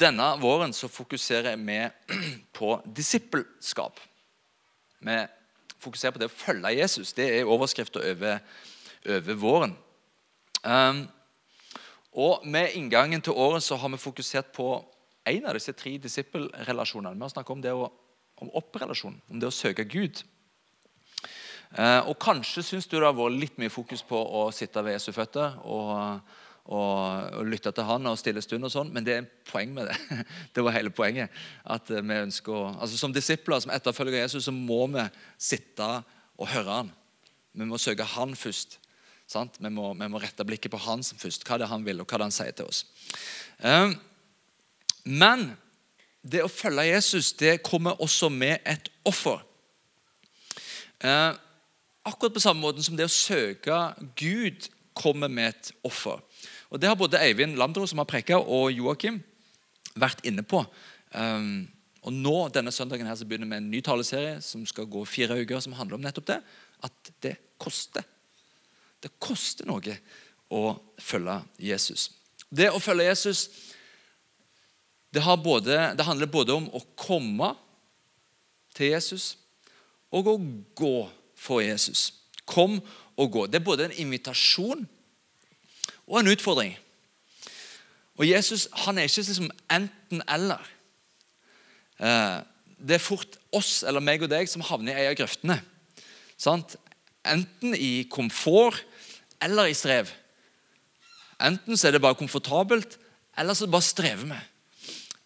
Denne våren så fokuserer vi på disippelskap. Vi fokuserer på det å følge Jesus. Det er overskriften over, over våren. Um, og Med inngangen til året så har vi fokusert på en av disse tre disippelrelasjonene. Vi har snakket om det å, om opprelasjon, om det å søke Gud. Uh, og Kanskje syns du det har vært litt mye fokus på å sitte ved Jesu føtter og og, og lytte til han og stille stund og sånn, men det er en poeng med det. Det var hele poenget. at vi ønsker å, altså Som disipler som etterfølger Jesus så må vi sitte og høre han. Vi må søke han først. Vi må, vi, må, rette blikket på han som først. Hva det er han vil, og hva det han sier til oss. Um, men det å følge Jesus det kommer også med et offer. Uh, akkurat på samme måte som det å søke Gud kommer med et offer. Og Det har både Eivind Landro som har preka, og Joakim vært inne på. Um, og nå, Denne søndagen her så begynner vi en ny taleserie som skal gå fire uker, som handler om nettopp det. At det koster. Det koster noe å følge Jesus. Det å følge Jesus det, både, det handler både om å komme til Jesus og å gå for Jesus. Kom og gå. Det er både en invitasjon og en utfordring. Og Jesus han er ikke liksom enten-eller. Eh, det er fort oss eller meg og deg som havner i ei av grøftene. Sant? Enten i komfort eller i strev. Enten så er det bare komfortabelt, eller så bare strever vi.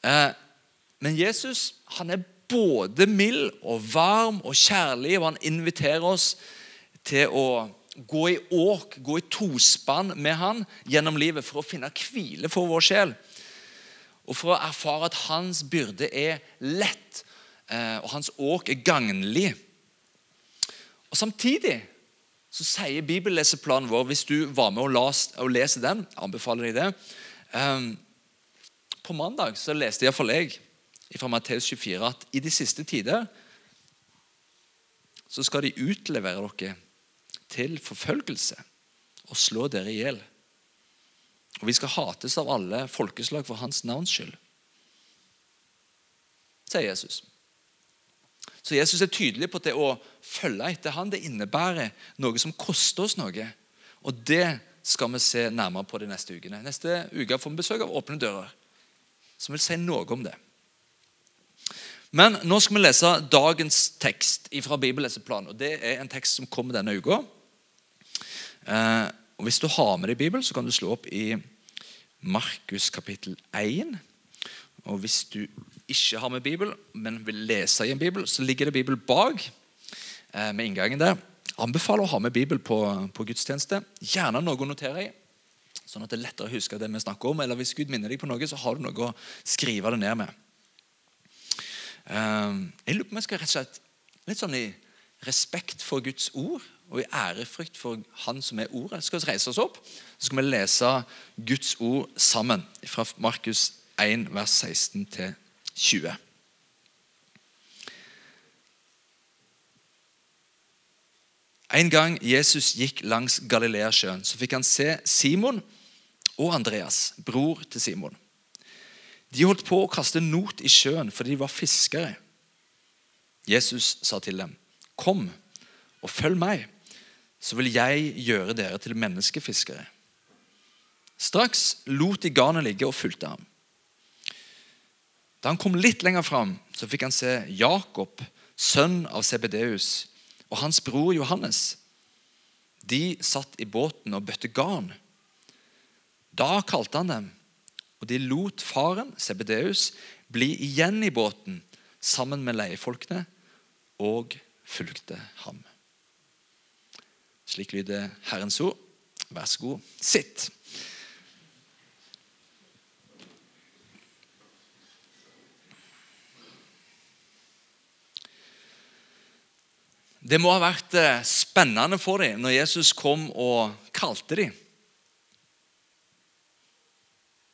Eh, men Jesus han er både mild og varm og kjærlig, og han inviterer oss til å gå i åk, gå i tospann med han gjennom livet for å finne hvile for vår sjel. Og for å erfare at hans byrde er lett, eh, og hans åk er gagnlig. Og Samtidig så sier bibelleseplanen vår, hvis du var med og leser den, jeg anbefaler deg det ehm, På mandag så leste iallfall jeg fra Matteus 24 at i de siste tider så skal de utlevere dere til forfølgelse og slå dere i hjel. Og vi skal hates av alle folkeslag for hans navns skyld, sier Jesus. Så Jesus er tydelig på at det å følge etter han, det innebærer noe som koster oss noe. Og det skal vi se nærmere på de neste ukene. Neste uke får vi besøk av Åpne dører, som vil si noe om det. Men nå skal vi lese dagens tekst fra Bibelleseplanen. og Det er en tekst som kommer denne uka. Eh, og Hvis du har med deg Bibelen, så kan du slå opp i Markus kapittel 1. Og Hvis du ikke har med Bibel, men vil lese i en bibel, så ligger det Bibel bak eh, med inngangen der. Anbefaler å ha med Bibel på, på gudstjeneste. Gjerne noe å notere i, sånn at det er lettere å huske det vi snakker om. Eller hvis Gud minner deg på noe, så har du noe å skrive det ned med. Eh, jeg lurer på om jeg skal rett og slett litt sånn i respekt for Guds ord og i ærefrykt for Han som er Ordet. Skal vi reise oss opp så skal vi lese Guds ord sammen fra Markus 1, vers 16-20. En gang Jesus gikk langs Galileasjøen, så fikk han se Simon og Andreas, bror til Simon. De holdt på å kaste not i sjøen fordi de var fiskere. Jesus sa til dem, 'Kom og følg meg.' Så vil jeg gjøre dere til menneskefiskere. Straks lot de garnet ligge og fulgte ham. Da han kom litt lenger fram, så fikk han se Jakob, sønn av Sebedeus, og hans bror Johannes. De satt i båten og bøtte garn. Da kalte han dem, og de lot faren, Sebedeus, bli igjen i båten sammen med leiefolkene og fulgte ham. Slik lyder Herrens ord. Vær så god, sitt. Det må ha vært eh, spennende for dem når Jesus kom og kalte dem.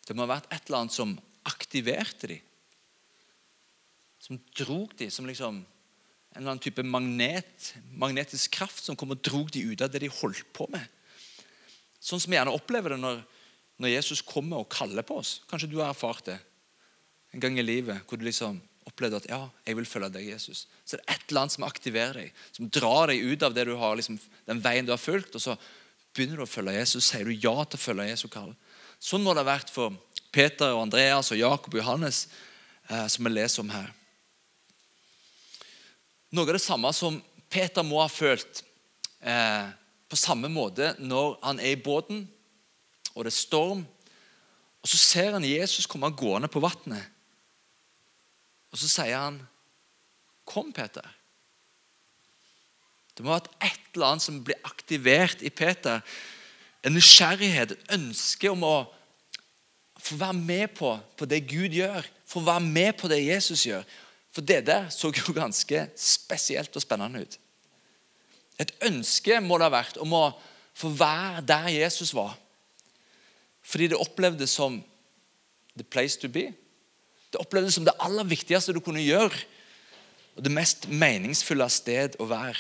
Det må ha vært et eller annet som aktiverte dem. Som drog dem, som liksom en eller annen type magnet, magnetisk kraft som kom og drog de ut av det de holdt på med. Sånn som vi gjerne opplever det når, når Jesus kommer og kaller på oss. Kanskje du har erfart det en gang i livet hvor du liksom opplevde at ja, jeg vil følge deg, Jesus. Så det er et eller annet som aktiverer deg, som drar deg ut av har, liksom, den veien du har fulgt. Og så begynner du å følge Jesus, sier du ja til å følge Jesus kall. Sånn må det ha vært for Peter og Andreas og Jakob og Johannes, eh, som vi leser om her. Noe av det samme som Peter må ha følt eh, på samme måte når han er i båten, og det er storm. Og Så ser han Jesus komme gående på vannet. Og så sier han, 'Kom, Peter'. Det må ha vært et eller annet som blir aktivert i Peter. En nysgjerrighet, et ønske om å få være med på, på det Gud gjør. Få være med på det Jesus gjør. For det der så jo ganske spesielt og spennende ut. Et ønske må det ha vært om å få være der Jesus var. Fordi det opplevdes som the place to be. Det opplevdes som det aller viktigste du kunne gjøre, og det mest meningsfulle sted å være.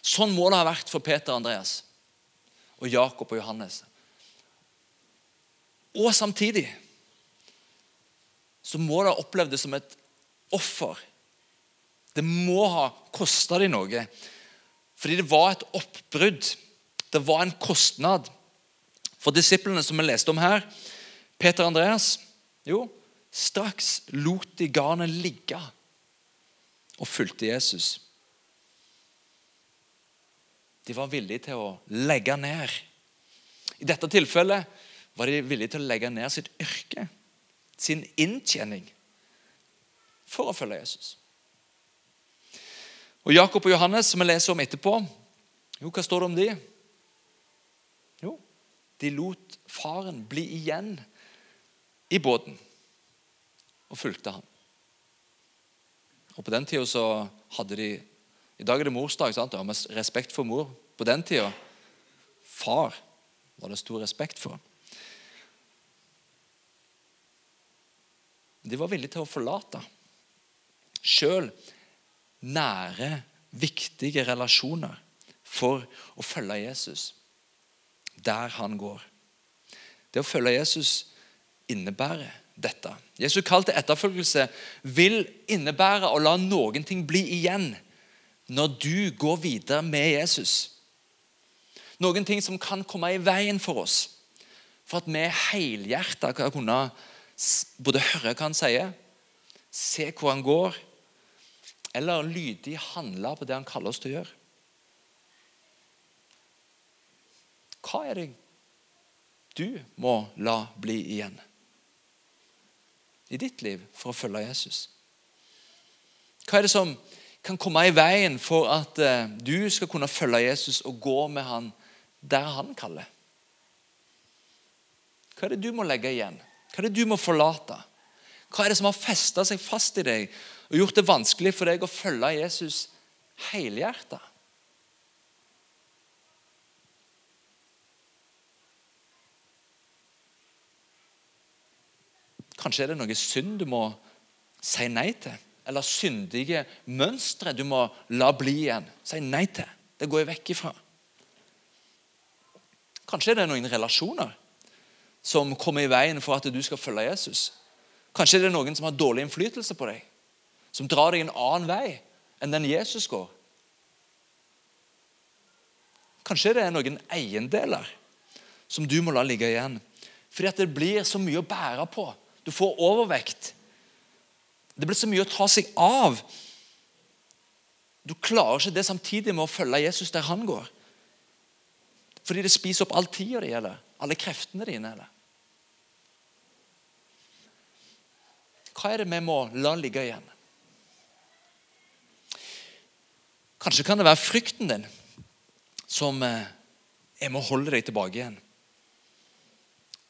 Sånn må det ha vært for Peter og Andreas og Jakob og Johannes. Og samtidig så må det ha opplevd det som et offer. Det må ha kosta dem noe. Fordi det var et oppbrudd. Det var en kostnad. For disiplene som vi leste om her, Peter Andreas jo, Straks lot de garnet ligge og fulgte Jesus. De var villige til å legge ned. I dette tilfellet var de villige til å legge ned sitt yrke, sin inntjening, for å følge Jesus. Og Jakob og Johannes, som vi leser om etterpå, jo, hva står det om de? Jo, de lot faren bli igjen i båten og fulgte ham. Og På den tida så hadde de I dag er det morsdag, sant? Ja, med respekt for mor. På den tida far var det stor respekt for. De var villige til å forlate sjøl nære, viktige relasjoner for å følge Jesus der han går. Det å følge Jesus innebærer dette. Jesu kall til etterfølgelse vil innebære å la noen ting bli igjen når du går videre med Jesus. Noen ting som kan komme i veien for oss, for at vi helhjertet kan kunne både høre hva han sier, se hvor han går, eller lydig handle på det han kaller oss til å gjøre. Hva er det du må la bli igjen? i ditt liv for å følge Jesus? Hva er det som kan komme i veien for at uh, du skal kunne følge Jesus og gå med han der han kaller? Hva er det du må legge igjen? Hva er det du må forlate? Hva er det som har festa seg fast i deg og gjort det vanskelig for deg å følge Jesus helhjertet? Kanskje er det noe synd du må si nei til. Eller syndige mønstre du må la bli igjen. Si nei til. Det går jeg vekk ifra. Kanskje er det noen relasjoner som kommer i veien for at du skal følge Jesus. Kanskje er det noen som har dårlig innflytelse på deg. Som drar deg en annen vei enn den Jesus går. Kanskje det er noen eiendeler som du må la ligge igjen. Fordi at det blir så mye å bære på du får overvekt. Det blir så mye å ta seg av. Du klarer ikke det samtidig med å følge Jesus der han går. Fordi det spiser opp all tida di, eller alle kreftene dine. eller? Hva er det vi må la ligge igjen? Kanskje kan det være frykten din som er med å holde deg tilbake igjen.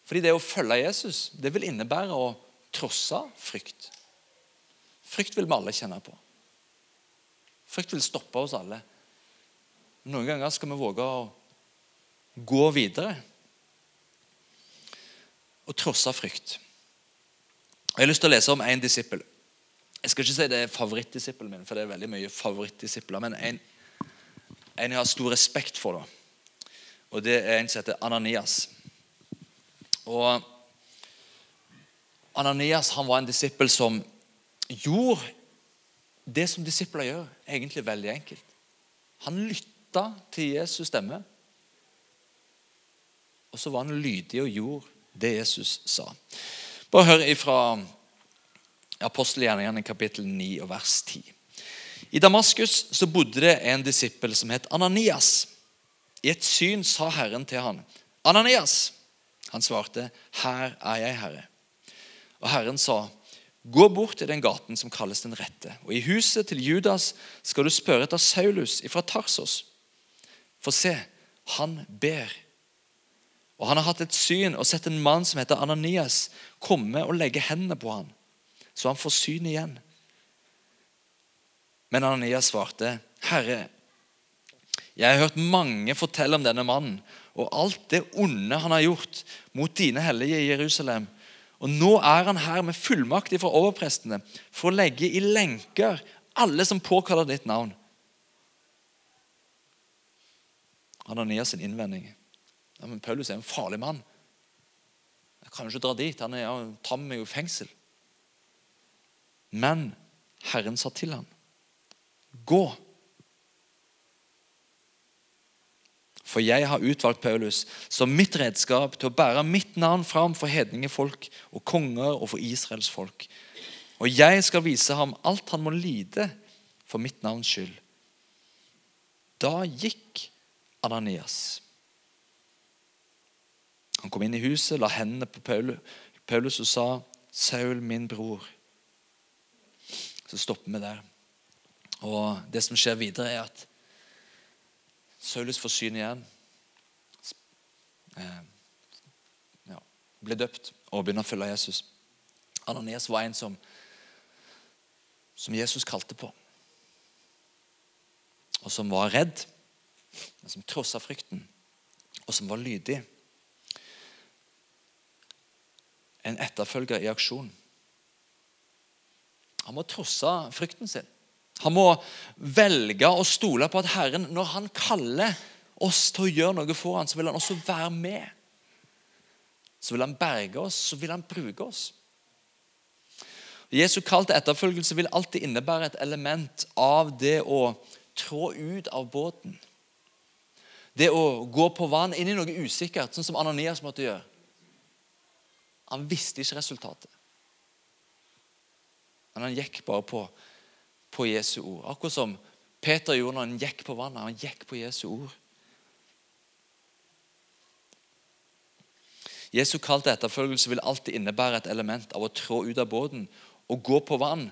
Fordi det å følge Jesus det vil innebære å trosse frykt. Frykt vil vi alle kjenne på. Frykt vil stoppe oss alle. Noen ganger skal vi våge å gå videre og trosse frykt. Jeg har lyst til å lese om en disippel. Jeg skal ikke si det er favorittdisippelen min, for det er veldig mye favorittdisipler. Men en, en jeg har stor respekt for, da. og det er en som heter Ananias. Og Ananias han var en disippel som gjorde det som disipler gjør, egentlig veldig enkelt. Han lytta til Jesus' stemme. Og så var han lydig og gjorde det Jesus sa. Bare hør ifra apostelgjerningene kapittel 9 og vers 10. I Damaskus så bodde det en disippel som het Ananias. I et syn sa Herren til han, 'Ananias.' Han svarte, 'Her er jeg, Herre.' Og Herren sa, Gå bort til den gaten som kalles Den rette, og i huset til Judas skal du spørre etter Saulus ifra Tarsos. For se, han ber. Og han har hatt et syn og sett en mann som heter Ananias, komme og legge hendene på ham, så han får syn igjen. Men Ananias svarte, Herre, jeg har hørt mange fortelle om denne mannen og alt det onde han har gjort mot dine hellige i Jerusalem og Nå er han her med fullmakt fra overprestene for å legge i lenker alle som påkaller ditt navn. Ananias sin innvending. Ja, men Paulus er en farlig mann. Jeg kan jo ikke dra dit. Han er, tar meg jo i fengsel. Men Herren sa til ham, gå. For jeg har utvalgt Paulus som mitt redskap til å bære mitt navn fram for hedningefolk og konger og for Israels folk. Og jeg skal vise ham alt han må lide for mitt navns skyld. Da gikk Ananias. Han kom inn i huset, la hendene på Paulus og sa, 'Saul, min bror.' Så stopper vi der. Og Det som skjer videre, er at Saulus får syn igjen. Eh, ja, ble døpt og begynner å følge Jesus. Ananias var en som, som Jesus kalte på. Og som var redd, men som trossa frykten, og som var lydig. En etterfølger i aksjon. Han må trosse frykten sin. Han må velge å stole på at Herren, når han kaller oss til å gjøre noe for ham, så vil han også være med. Så vil han berge oss, så vil han bruke oss. Jesu kall til etterfølgelse vil alltid innebære et element av det å trå ut av båten. Det å gå på vann inn i noe usikkert, sånn som Ananias måtte gjøre. Han visste ikke resultatet. Men han gikk bare på på Jesu ord. Akkurat som Peter gjorde når han gikk på vannet. Han gikk på Jesu ord. Jesu kall til etterfølgelse vil alltid innebære et element av å trå ut av båten og gå på vann.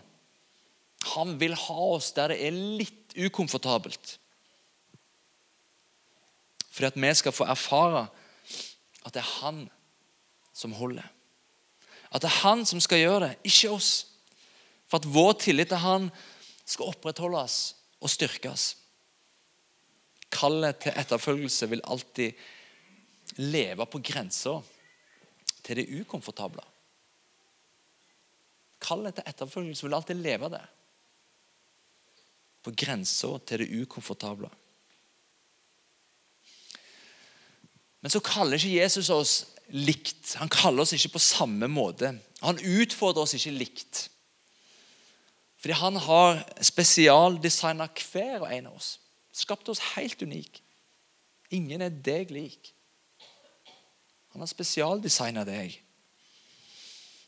Han vil ha oss der det er litt ukomfortabelt. Fordi at vi skal få erfare at det er han som holder. At det er han som skal gjøre det, ikke oss. For at vår tillit til han skal opprettholdes og styrkes. Kallet til etterfølgelse vil alltid leve på grensa til det ukomfortable. Kallet til etterfølgelse vil alltid leve der. På grensa til det ukomfortable. Men så kaller ikke Jesus oss likt. Han kaller oss ikke på samme måte. Han utfordrer oss ikke likt. Fordi han har spesialdesigna hver og en av oss. Skapt oss helt unik. Ingen er deg lik. Han har spesialdesigna deg.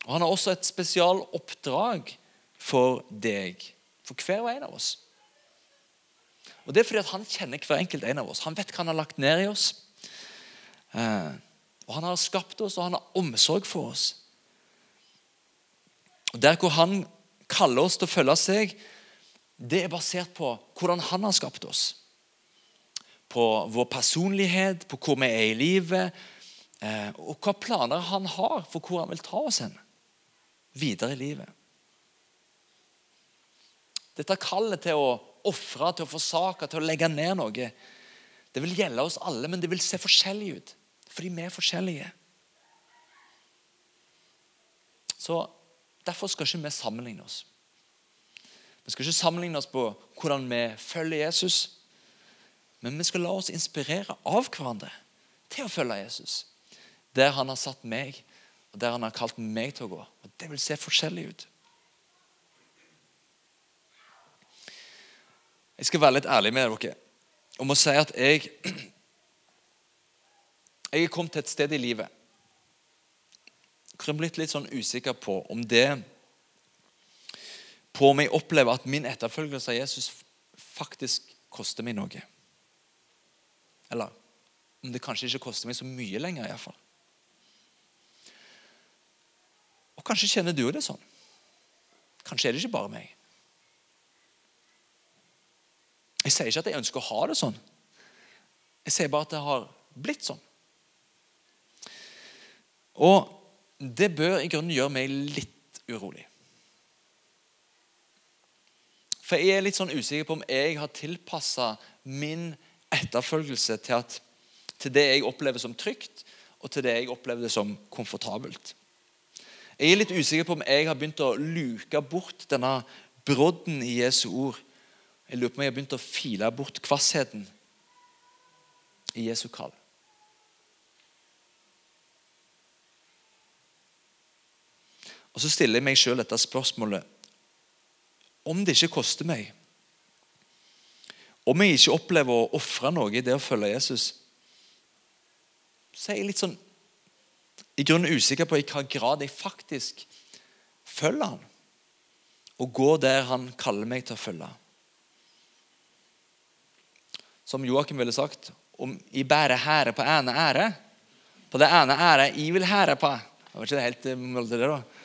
Og han har også et spesialoppdrag for deg, for hver og en av oss. Og Det er fordi han kjenner hver enkelt en av oss. Han vet hva han har lagt ned i oss. Eh, og Han har skapt oss, og han har omsorg for oss. Og Der hvor han kaller oss til å følge seg, det er basert på hvordan han har skapt oss. På vår personlighet, på hvor vi er i livet, eh, og hva planer han har for hvor han vil ta oss hen videre i livet. Dette kallet til å ofre, til å forsake, til å legge ned noe. Det vil gjelde oss alle, men det vil se forskjellig ut. Fordi vi er forskjellige. Så Derfor skal ikke vi sammenligne oss. Vi skal ikke sammenligne oss på hvordan vi følger Jesus, men vi skal la oss inspirere av hverandre til å følge Jesus. Der han har satt meg, og der han har kalt meg til å gå. Og Det vil se forskjellig ut. Jeg skal være litt ærlig med dere om å si at jeg Jeg er kommet til et sted i livet er blitt litt sånn usikker på om det På om jeg opplever at min etterfølgelse av Jesus faktisk koster meg noe. Eller om det kanskje ikke koster meg så mye lenger. I hvert fall. Og Kanskje kjenner du det sånn. Kanskje er det ikke bare meg. Jeg sier ikke at jeg ønsker å ha det sånn. Jeg sier bare at det har blitt sånn. Og det bør i grunnen gjøre meg litt urolig. For jeg er litt sånn usikker på om jeg har tilpassa min etterfølgelse til, at, til, det jeg opplever som trygt, og til det jeg opplever som komfortabelt. Jeg er litt usikker på om jeg har begynt å luke bort denne brodden i Jesu ord jeg lurer på om jeg har begynt å file bort kvassheten i Jesu kall. Og så stiller jeg meg sjøl dette spørsmålet Om det ikke koster meg, om jeg ikke opplever å ofre noe i det å følge Jesus, så er jeg litt sånn i grunnen usikker på i hva grad jeg faktisk følger han, og går der han kaller meg til å følge som Joakim ville sagt, om jeg bærer hære på ene ære På det ene ære jeg vil hære på. Det var ikke det helt eh, det, da?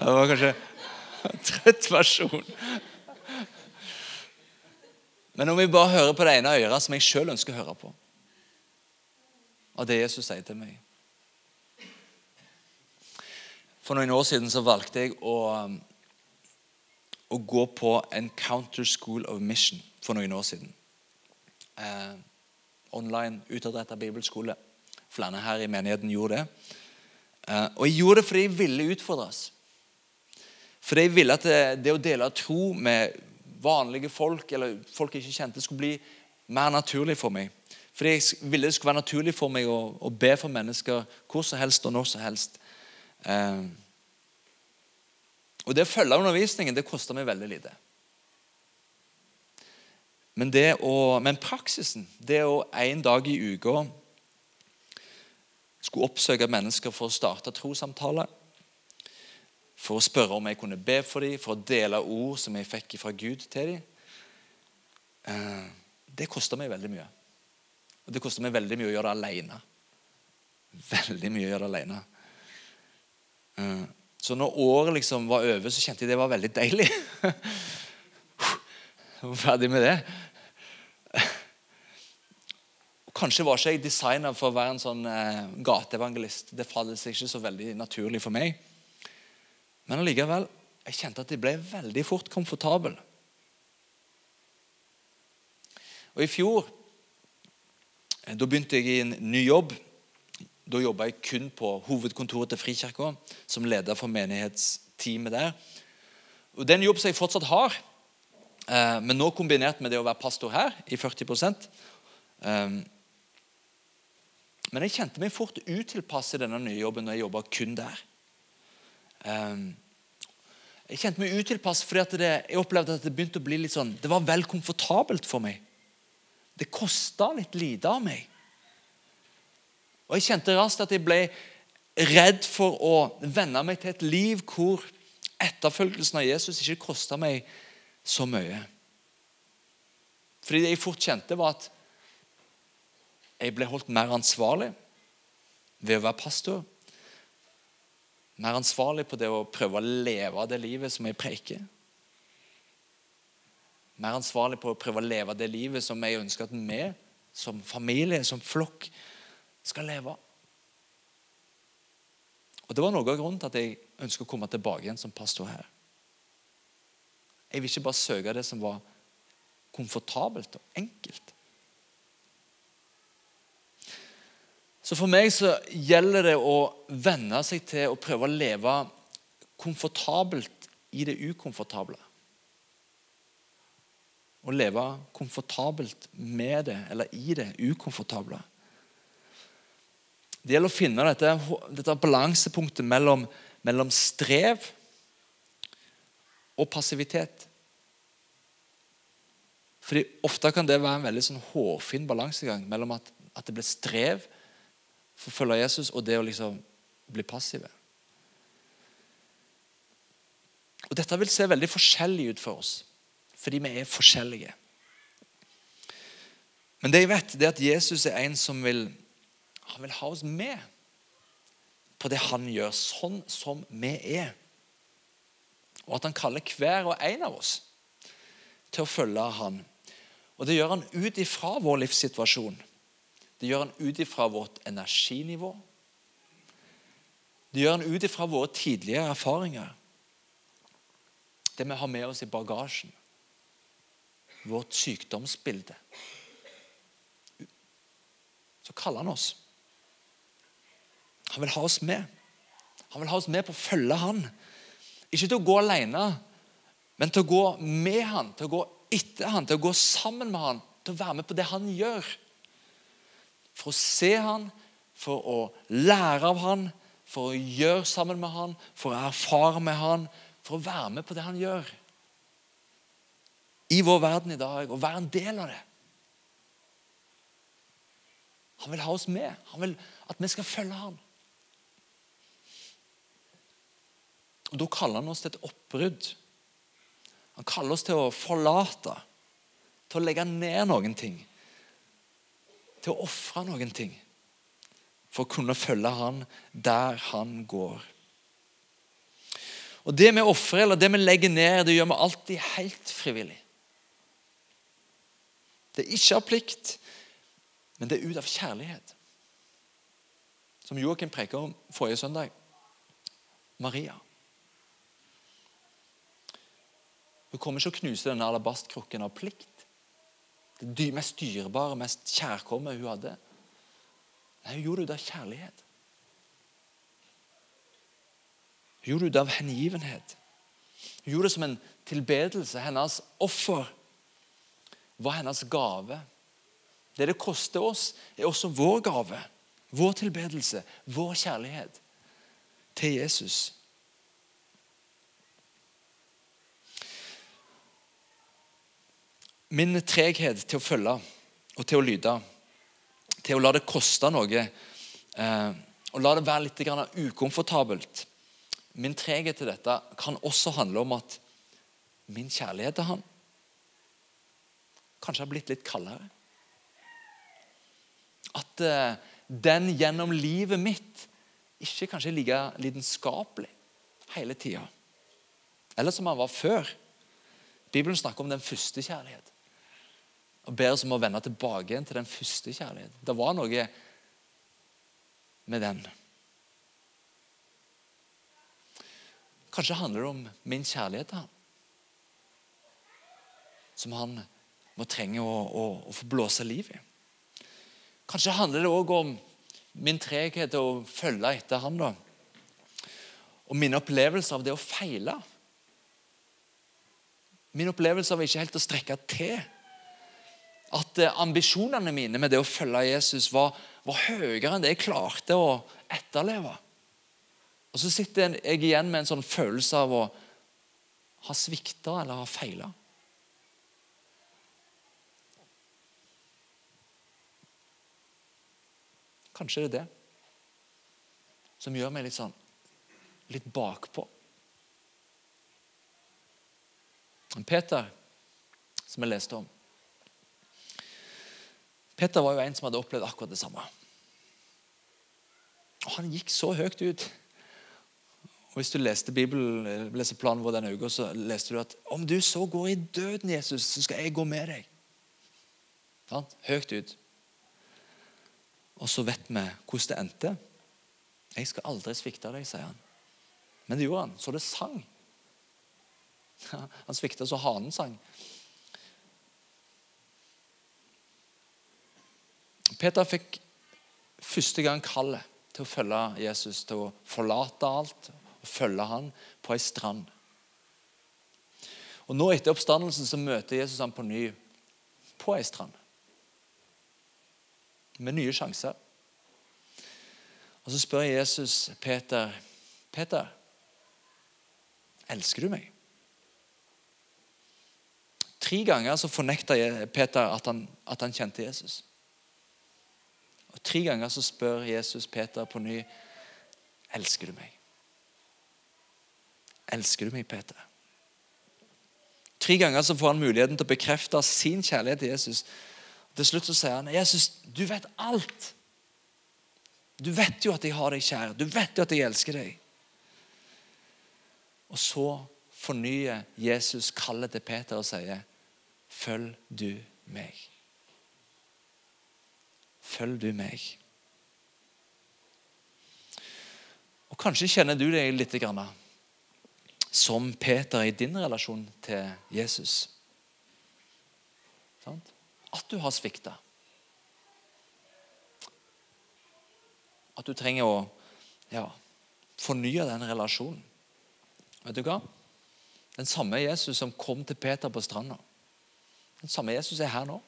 Det var kanskje en trøtt versjon. Men om vi bare hører på det ene øret som jeg sjøl ønsker å høre på, av det Jesus sier til meg For noen år siden så valgte jeg å å gå på Encounter School of Mission for noen år siden. Eh, online, utadrettet bibelskole. Flere her i menigheten gjorde det. Eh, og jeg gjorde det fordi jeg ville utfordres. Fordi jeg ville at det, det å dele tro med vanlige folk, eller folk jeg ikke kjente, skulle bli mer naturlig for meg. Fordi jeg ville det skulle være naturlig for meg å, å be for mennesker hvor som helst og når som helst. Eh, og Det å følge undervisningen det koster meg veldig lite. Men, å, men praksisen, det å en dag i uka skulle oppsøke mennesker for å starte trossamtale, for å spørre om jeg kunne be for dem, for å dele ord som jeg fikk fra Gud til dem, eh, det koster meg veldig mye. Og det koster meg veldig mye å gjøre det alene. Veldig mye å gjøre det alene. Eh, så når året liksom var over, så kjente jeg det var veldig deilig. Ferdig med det. Kanskje var ikke jeg designa for å være en sånn eh, gateevangelist. Det faller seg ikke så veldig naturlig for meg. Men allikevel, jeg kjente at jeg ble veldig fort komfortabel. Og I fjor eh, da begynte jeg i en ny jobb da jobba jeg kun på hovedkontoret til Frikirka som leder for menighetsteamet der. Og Det er en jobb som jeg fortsatt har, eh, men nå kombinert med det å være pastor her i 40 eh, Men jeg kjente meg fort utilpass i denne nye jobben når jeg jobba kun der. Eh, jeg kjente meg utilpass fordi det, jeg opplevde at det begynte å bli litt sånn, det var vel komfortabelt for meg. Det kosta litt lite av meg. Og Jeg kjente raskt at jeg ble redd for å venne meg til et liv hvor etterfølgelsen av Jesus ikke kosta meg så mye. Fordi det jeg fort kjente, var at jeg ble holdt mer ansvarlig ved å være pastor. Mer ansvarlig på det å prøve å leve det livet som jeg preker. Mer ansvarlig på å prøve å leve det livet som jeg ønsker at vi som familie, som flokk, skal leve. Og Det var noe av grunnen til at jeg ønsker å komme tilbake igjen som pastor her. Jeg vil ikke bare søke det som var komfortabelt og enkelt. Så for meg så gjelder det å venne seg til å prøve å leve komfortabelt i det ukomfortable. Å leve komfortabelt med det, eller i det ukomfortable. Det gjelder å finne dette, dette balansepunktet mellom, mellom strev og passivitet. Fordi Ofte kan det være en veldig sånn hårfin balansegang mellom at, at det blir strev for å følge Jesus, og det å liksom bli passive. Og Dette vil se veldig forskjellig ut for oss, fordi vi er forskjellige. Men det jeg vet, det er at Jesus er en som vil, han vil ha oss med på det han gjør, sånn som vi er. Og at han kaller hver og en av oss til å følge han. Og det gjør han ut ifra vår livssituasjon. Det gjør han ut ifra vårt energinivå. Det gjør han ut ifra våre tidligere erfaringer. Det vi har med oss i bagasjen. Vårt sykdomsbilde. Så kaller han oss. Han vil ha oss med. Han vil ha oss med på å følge han. Ikke til å gå alene, men til å gå med han, til å gå etter han, til å gå sammen med han, til å være med på det han gjør. For å se han, for å lære av han, for å gjøre sammen med han, for å erfare med han, for å være med på det han gjør. I vår verden i dag, og være en del av det. Han vil ha oss med. Han vil at vi skal følge han. Og Da kaller han oss til et oppbrudd. Han kaller oss til å forlate, til å legge ned noen ting. Til å ofre noen ting for å kunne følge han der han går. Og Det vi ofrer eller det vi legger ned, det gjør vi alltid helt frivillig. Det er ikke av plikt, men det er ut av kjærlighet. Som Joakim preka om forrige søndag. Maria. Hun kommer ikke å knuse denne alabastkrukken av plikt. Det mest dyrebare, mest kjærkomme hun hadde. Nei, Hun gjorde det av kjærlighet. Hun gjorde det av hengivenhet. Hun gjorde det som en tilbedelse. Hennes offer var hennes gave. Det det koster oss, er også vår gave. Vår tilbedelse, vår kjærlighet til Jesus. Min treghet til å følge og til å lyde, til å la det koste noe eh, og la det være litt ukomfortabelt Min treghet til dette kan også handle om at min kjærlighet til han kanskje har blitt litt kaldere. At eh, den gjennom livet mitt ikke kanskje er like lidenskapelig hele tida. Eller som han var før. Bibelen snakker om den første kjærlighet og ber oss om å vende tilbake igjen til den første kjærligheten. Det var noe med den. Kanskje handler det om min kjærlighet ham. Som han må trenge å, å, å få blåse liv i. Kanskje handler det òg om min treghet til å følge etter ham. da. Og min opplevelse av det å feile. Min opplevelse av ikke helt å strekke til at eh, ambisjonene mine med det å følge Jesus var, var høyere enn det jeg klarte å etterleve. Og Så sitter jeg igjen med en sånn følelse av å ha svikta eller ha feila. Kanskje det er det som gjør meg litt sånn litt bakpå. Peter, som jeg leste om Petter var jo en som hadde opplevd akkurat det samme. Og Han gikk så høyt ut. Og Hvis du leste Bibelen, leser planen vår denne uka, så leste du at om du så går i døden, Jesus, så skal jeg gå med deg. Sånn? Høyt ut. Og så vet vi hvordan det endte. Jeg skal aldri svikte deg, sier han. Men det gjorde han. Så det sang. Han svikta så hanen sang. Peter fikk første gang kallet til å følge Jesus, til å forlate alt og følge han på ei strand. Og Nå etter oppstandelsen så møter Jesus ham på ny på ei strand. Med nye sjanser. Og Så spør Jesus Peter Peter, elsker du meg? Tre ganger så fornekta Peter at han, at han kjente Jesus. Og Tre ganger så spør Jesus Peter på ny elsker du meg. Elsker du meg, Peter? Tre ganger så får han muligheten til å bekrefte sin kjærlighet til Jesus. Til slutt så sier han, 'Jesus, du vet alt.' Du vet jo at jeg har deg kjær. Du vet jo at jeg elsker deg. Og så fornyer Jesus kallet til Peter og sier, 'Følg du meg'. Følg du meg. Og Kanskje kjenner du deg litt grann som Peter i din relasjon til Jesus. At du har svikta. At du trenger å ja, fornye den relasjonen. Vet du hva? Den samme Jesus som kom til Peter på stranda, den samme Jesus er her nå.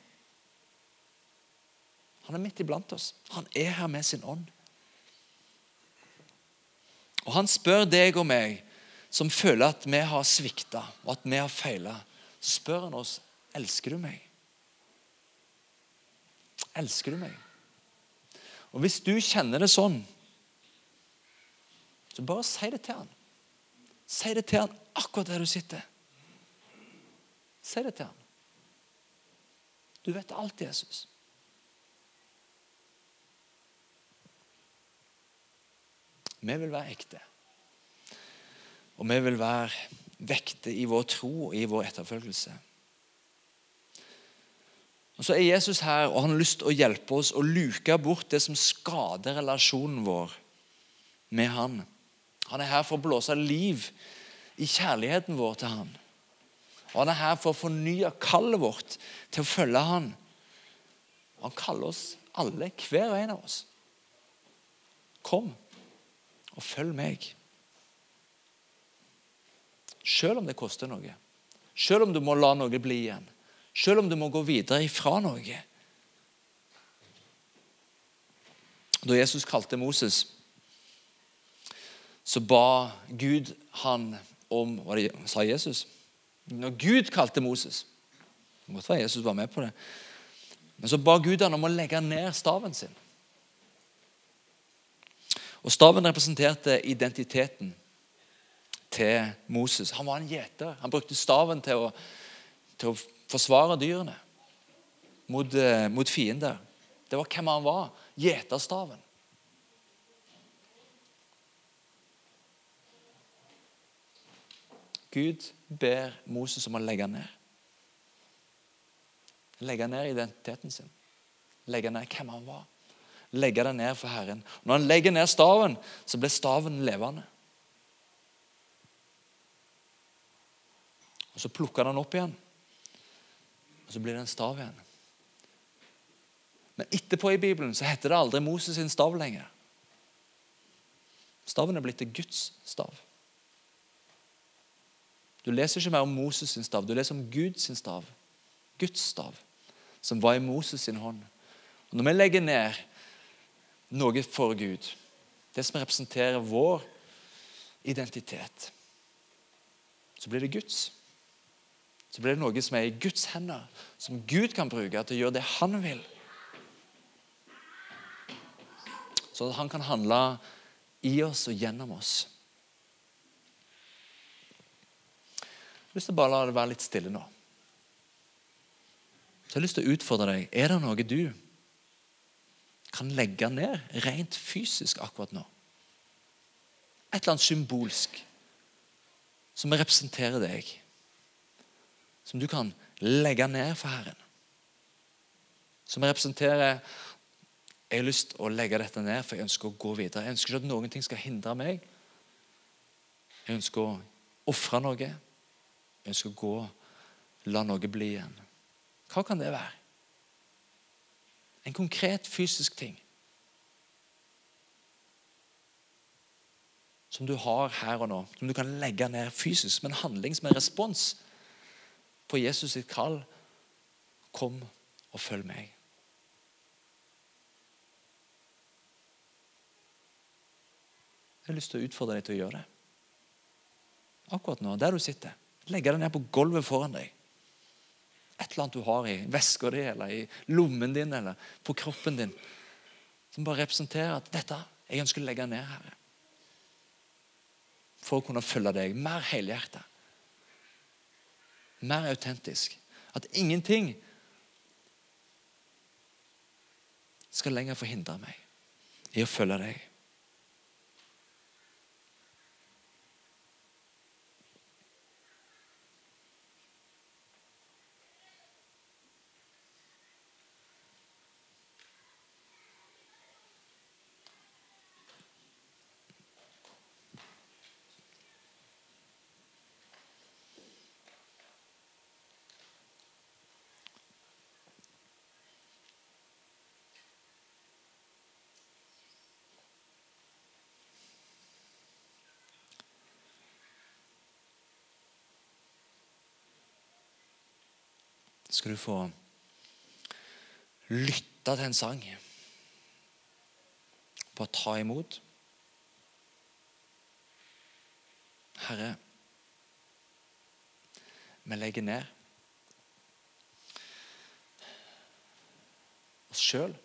Han er midt iblant oss. Han er her med sin ånd. Og Han spør deg og meg som føler at vi har svikta og at vi har feila, spør han oss elsker du meg. Elsker du meg? Og Hvis du kjenner det sånn, så bare si det til han. Si det til han akkurat der du sitter. Si det til han. Du vet alt, Jesus. Vi vil være ekte. Og vi vil være vekte i vår tro og i vår etterfølgelse. Og Så er Jesus her, og han har lyst til å hjelpe oss å luke bort det som skader relasjonen vår med han. Han er her for å blåse liv i kjærligheten vår til han. Og Han er her for å fornye kallet vårt til å følge han. Han kaller oss alle, hver og en av oss. Kom og følg meg. Selv om det koster noe. Selv om du må la noe bli igjen. Selv om du må gå videre ifra noe. Da Jesus kalte Moses, så ba Gud han om Hva sa Jesus? Når Gud kalte Moses Det måtte være Jesus var med på det. Men så ba Gud han om å legge ned staven sin. Og Staven representerte identiteten til Moses. Han var en gjeter. Han brukte staven til å, til å forsvare dyrene mot, eh, mot, fiender. Det var hvem han var. Gjeterstaven. Gud ber Moses om å legge ned. Legge ned identiteten sin. Legge ned hvem han var legge det ned for Herren. Når han legger ned staven, så blir staven levende. Og Så plukker han den opp igjen, og så blir det en stav igjen. Men etterpå i Bibelen så heter det aldri Moses sin stav lenger. Staven er blitt til Guds stav. Du leser ikke mer om Moses sin stav, du leser om Guds stav. Guds stav, som var i Moses sin hånd. Og Når vi legger ned noe for Gud. Det som representerer vår identitet. Så blir det Guds. Så blir det noe som er i Guds hender, som Gud kan bruke til å gjøre det han vil. Så at han kan handle i oss og gjennom oss. Jeg har lyst til å bare la det være litt stille nå. Så jeg har lyst til å utfordre deg. Er det noe du kan legge ned rent fysisk akkurat nå. Et eller annet symbolsk som representerer deg. Som du kan legge ned for Herren. Som representerer Jeg har lyst til å legge dette ned, for jeg ønsker å gå videre. Jeg ønsker ikke at noen ting skal hindre meg Jeg ønsker å ofre noe. Jeg ønsker å gå, la noe bli igjen. Hva kan det være? En konkret fysisk ting. Som du har her og nå. Som du kan legge ned fysisk. Som en handling, som en respons på Jesus sitt kall. Kom og følg meg. Jeg har lyst til å utfordre deg til å gjøre det. Akkurat nå, der du sitter. Legge det ned på gulvet foran deg. Et eller annet du har i veska di, eller i lommen din, eller på kroppen din. Som bare representerer at dette jeg ønsker å legge ned, Herre. For å kunne følge deg mer helhjertet. Mer autentisk. At ingenting skal lenger forhindre meg i å følge deg. Skal du få lytte til en sang. Bare ta imot. Herre, vi legger ned oss sjøl.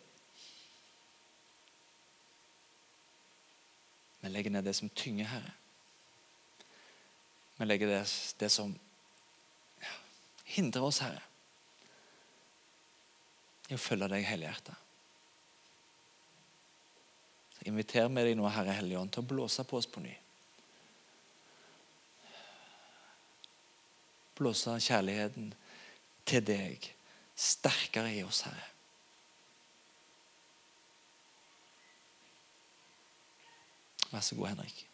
Vi legger ned det som tynger, Herre. Vi legger det, det som hindrer oss, Herre i å følge deg helhjertet. Inviter med deg nå, Herre Hellige Ånd, til å blåse på oss på ny. Blåse kjærligheten til deg sterkere i oss, Herre. Vær så god, Henrik.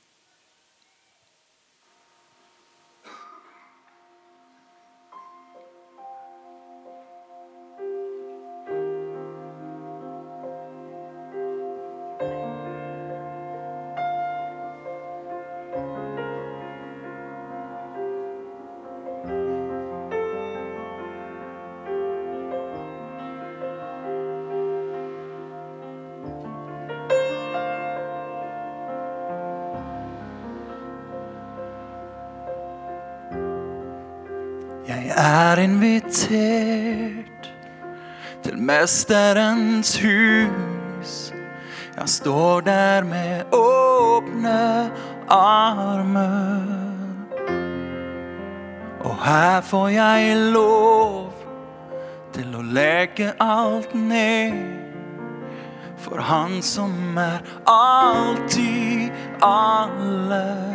Er invitert til Mesterens hus. Jeg står der med åpne armer. Her får jeg lov til å legge alt ned for Han som er alltid alle.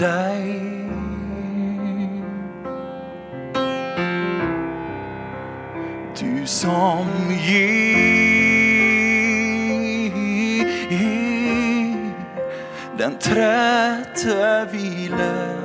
Deg. Du som gir den trette hvile.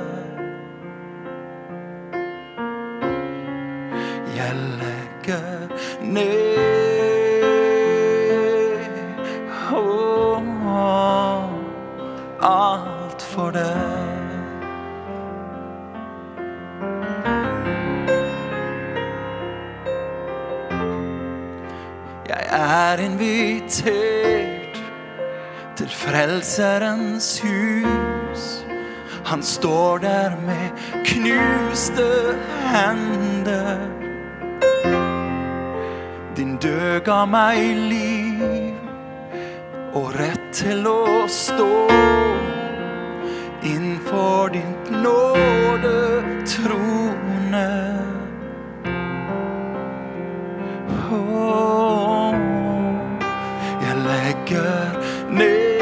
Frelserens hus. Han står der med knuste hender. Din død ga meg liv og rett til å stå. Innenfor din nåde trone. Oh, jeg legger ned